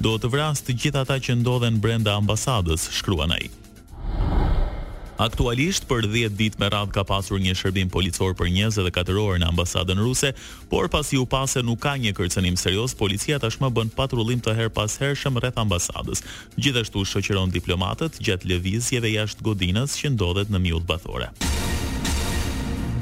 Do të vrasë të gjithë ata që ndodhen brenda ambasadës, shkruan ai. Aktualisht, për dhjetë ditë me radhë ka pasur një shërbim policor për njëzet e katër orë në ambasadën ruse, por pasi u pa se nuk ka një kërcënim serioz, policia tashmë bën patrullim të herëpashershëm rreth ambasadës. Gjithashtu shoqëron diplomatët gjatë lëvizjeve jashtë godinës që ndodhet në rrugën.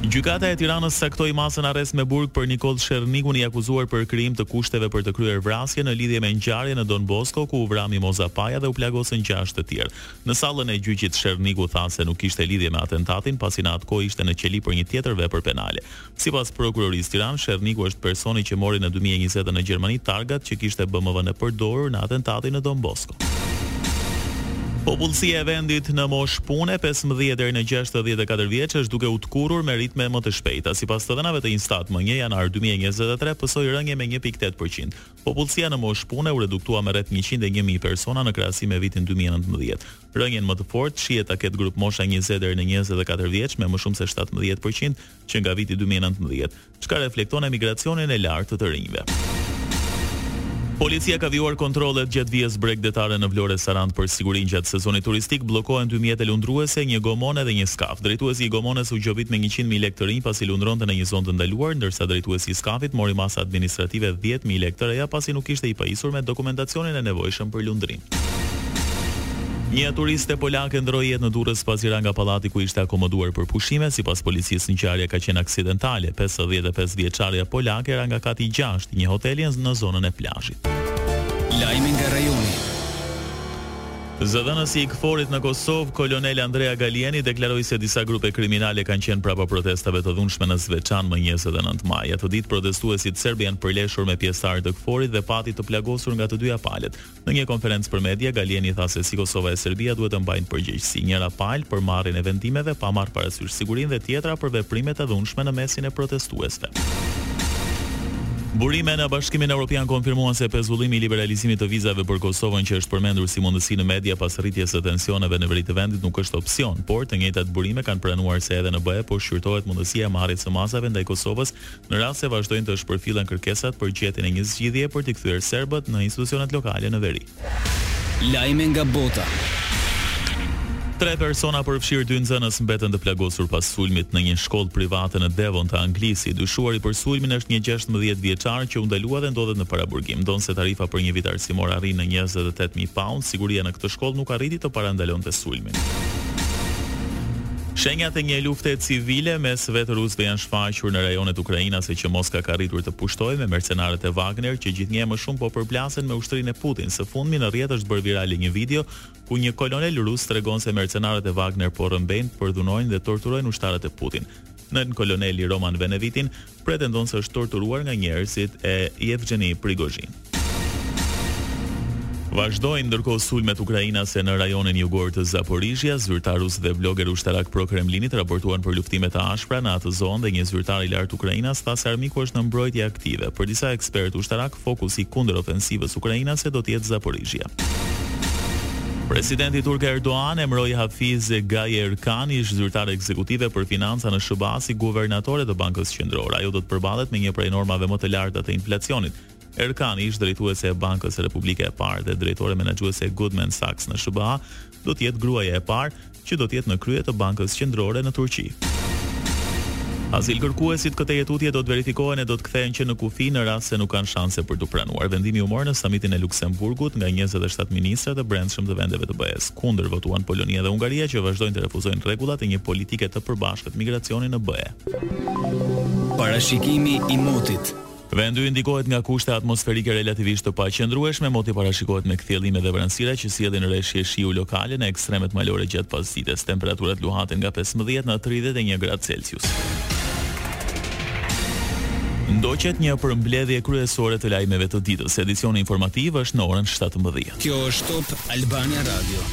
Gjykata e Tiranës caktoi masën arrest me burg për Nikoll Sherrnikun i akuzuar për krijim të kushteve për të kryer vrasje në lidhje me ngjarjen në Don Bosko ku u vra Mimoza Paja dhe u plagosën gjashtë të tjerë. Në sallën e gjyqit Sherrniku tha se nuk kishte lidhje me atentatin pasi në atë kohë ishte në qeli për një tjetër vepër penale. Sipas Prokurorisë Tiranë, Sherrniku është personi që mori në dy mijë e njëzetën në Gjermani targat që kishte BMW-ja e përdorur në atentatin në Don Bosko. Popullsia e vendit në moshë pune, pesëmbëdhjetë deri në gjashtëdhjetë e katër vjeç, është duke u tkurrur me ritme më të shpejta. Sipas të dhënave të INSTAT, më një janar dy mijë e njëzet e tre pësoi rënie me një pikë tetë për qind. Popullsia në moshë pune u reduktua me rreth njëqind e një mijë persona në krahasim me vitin dy mijë e nëntëmbëdhjetë. Rënien më të fortë shihet ta ketë grupmosha njëzet deri në njëzet e katër vjeç me më shumë se shtatëmbëdhjetë për qind, që nga viti dy mijë e nëntëmbëdhjetë, çka reflekton emigracionin e lartë të të rinjve. Policia ka vijuar kontrollet gjatë vijës bregdetare në Vlorë e Sarandë për sigurinë gjatë sezonit turistik, bllokohen dy mjete lundruese, një gomone dhe një skaf. Drejtuesi i gomones u gjobit me njëqind mijë lekë të rinj pasi lundronte në një zonë të ndaluar, ndërsa drejtuesi i skafit mori masa administrative dhjetë mijë lekë të reja pasi nuk ishte i pajisur me dokumentacionin e nevojshëm për lundrim. Një turiste polake ndërroi jetë në Durrës pasi ra nga pallati ku ishte akomoduar për pushime. Sipas policisë, ngjarja ka qenë aksidentale. Pesëdhjetë e pesë vjeçarja polake ra nga kati i gjashtë i një hoteli në zonën e plazhit. Lajme nga rajoni. Zëdhënësi i KFOR-it në Kosovë, kolonel Andrea Gallieni deklaroi se disa grupe kriminale kanë qenë prapa protestave të dhunshme në Zveçan më njëzet e nëntë maj. Atë ditë protestuesit serbë janë përleshur me pjesëtarë të KFOR-it dhe pati të plagosur nga të dyja palët. Në një konferencë për media, Gallieni tha se si Kosova e Serbia duhet të mbajnë përgjegjësi, njëra palë për marrjen e vendimeve pa marrë parasysh sigurinë dhe tjetra për veprimet e dhunshme në mesin e protestuesve. Burime në Bashkimin Evropian konfirmuan se pezullimi i liberalizimit të vizave për Kosovën që është përmendur si mundësi në media pas rritjes së tensioneve në veri të vendit nuk është opsion, por të njëjtat burime kanë pranuar se edhe në BE po shqyrtohet mundësia e marrjes së masave ndaj Kosovës në rast se vazhdojnë të shpërfillen kërkesat për gjetjen e një zgjidhjeje për t'i kthyer serbët në institucionet lokale në veri. Lajme nga bota. Tre persona përfshirë dy nxënës mbetën të plagosur pas sulmit në një shkollë private në Devon të Anglisë. I dyshuari për sulmin është një gjashtëmbëdhjetë vjeçar që u ndalua dhe ndodhet në paraburgim. Ndonëse tarifa për një vit arsimor arrin në njëzet e tetë mijë paund, siguria në këtë shkollë nuk arriti të parandalonte sulmin. Shenjat e një lufte civile mes vetë rusëve janë shfaqur në rajonet ukrainase që Moska ka arritur të pushtojë me mercenarët e Wagner që gjithnjë e më shumë po përplasen me ushtrinë e Putin. Së fundmi në rrjet është bërë virale një video ku një kolonel rus tregon se mercenarët e Wagner po rrëmbejnë, përdhunojnë dhe torturojnë ushtarët e Putin. Nënkoloneli Roman Venevitin pretendon se është torturuar nga njerëzit e Yevgeny Prigozhin. Vazhdojnë ndërkohë sulmet ukrainase në rajonin jugor të Zaporizhia, zyrtarë rusë dhe vlogerë ushtarakë pro-Kremlinit raportuan për luftime të ashpra në atë zonë dhe një zyrtar i lartë ukrainas tha se armiku është në mbrojtje aktive. Për disa ekspertë ushtarakë, fokusi i kundërofensivës ukrainase do të jetë Zaporizhia. Presidenti turk Erdogan emëroi Hafiz Gaye Erkan, ish-zyrtare ekzekutive për financa në SHBA, si guvernatore të Bankës Qendrore. Ajo do të përballet me një prej normave më të larta të inflacionit. Erkani, ish-drejtuese e Bankës Republika e Parë dhe drejtore menaxhuese e Goldman Sachs në SHBA, do të jetë gruaja e parë, që do të jetë në krye të Bankës Qendrore në Turqi. Azilkërkuesit këtej e tutje do të verifikohen e do të kthehen që në kufi në rast se nuk kanë shanse për t'u pranuar. Vendimi u mor në samitin e Luksemburgut nga njëzet e shtatë ministrat e brendshëm të vendeve të BE-së. Kundër votuan Polonia dhe Hungaria që vazhdojnë të refuzojnë rregullat e një politike të përbashkët migracioni në BE. Parashikimi i motit. Vendi ynë ndikohet nga kushte atmosferike relativisht të paqëndrueshme, moti parashikohet me kthjellime dhe vranësira që sjellin reshje shiu lokale në ekstremet malore gjatë pasdites. Temperaturat luhaten nga pesëmbëdhjetë në tridhjetë e një gradë Celsius. Ndoqët një përmbledhje kryesore të lajmeve të ditës. Edicioni informativ është në orën shtatëmbëdhjetë. Kjo është Top Albania Radio.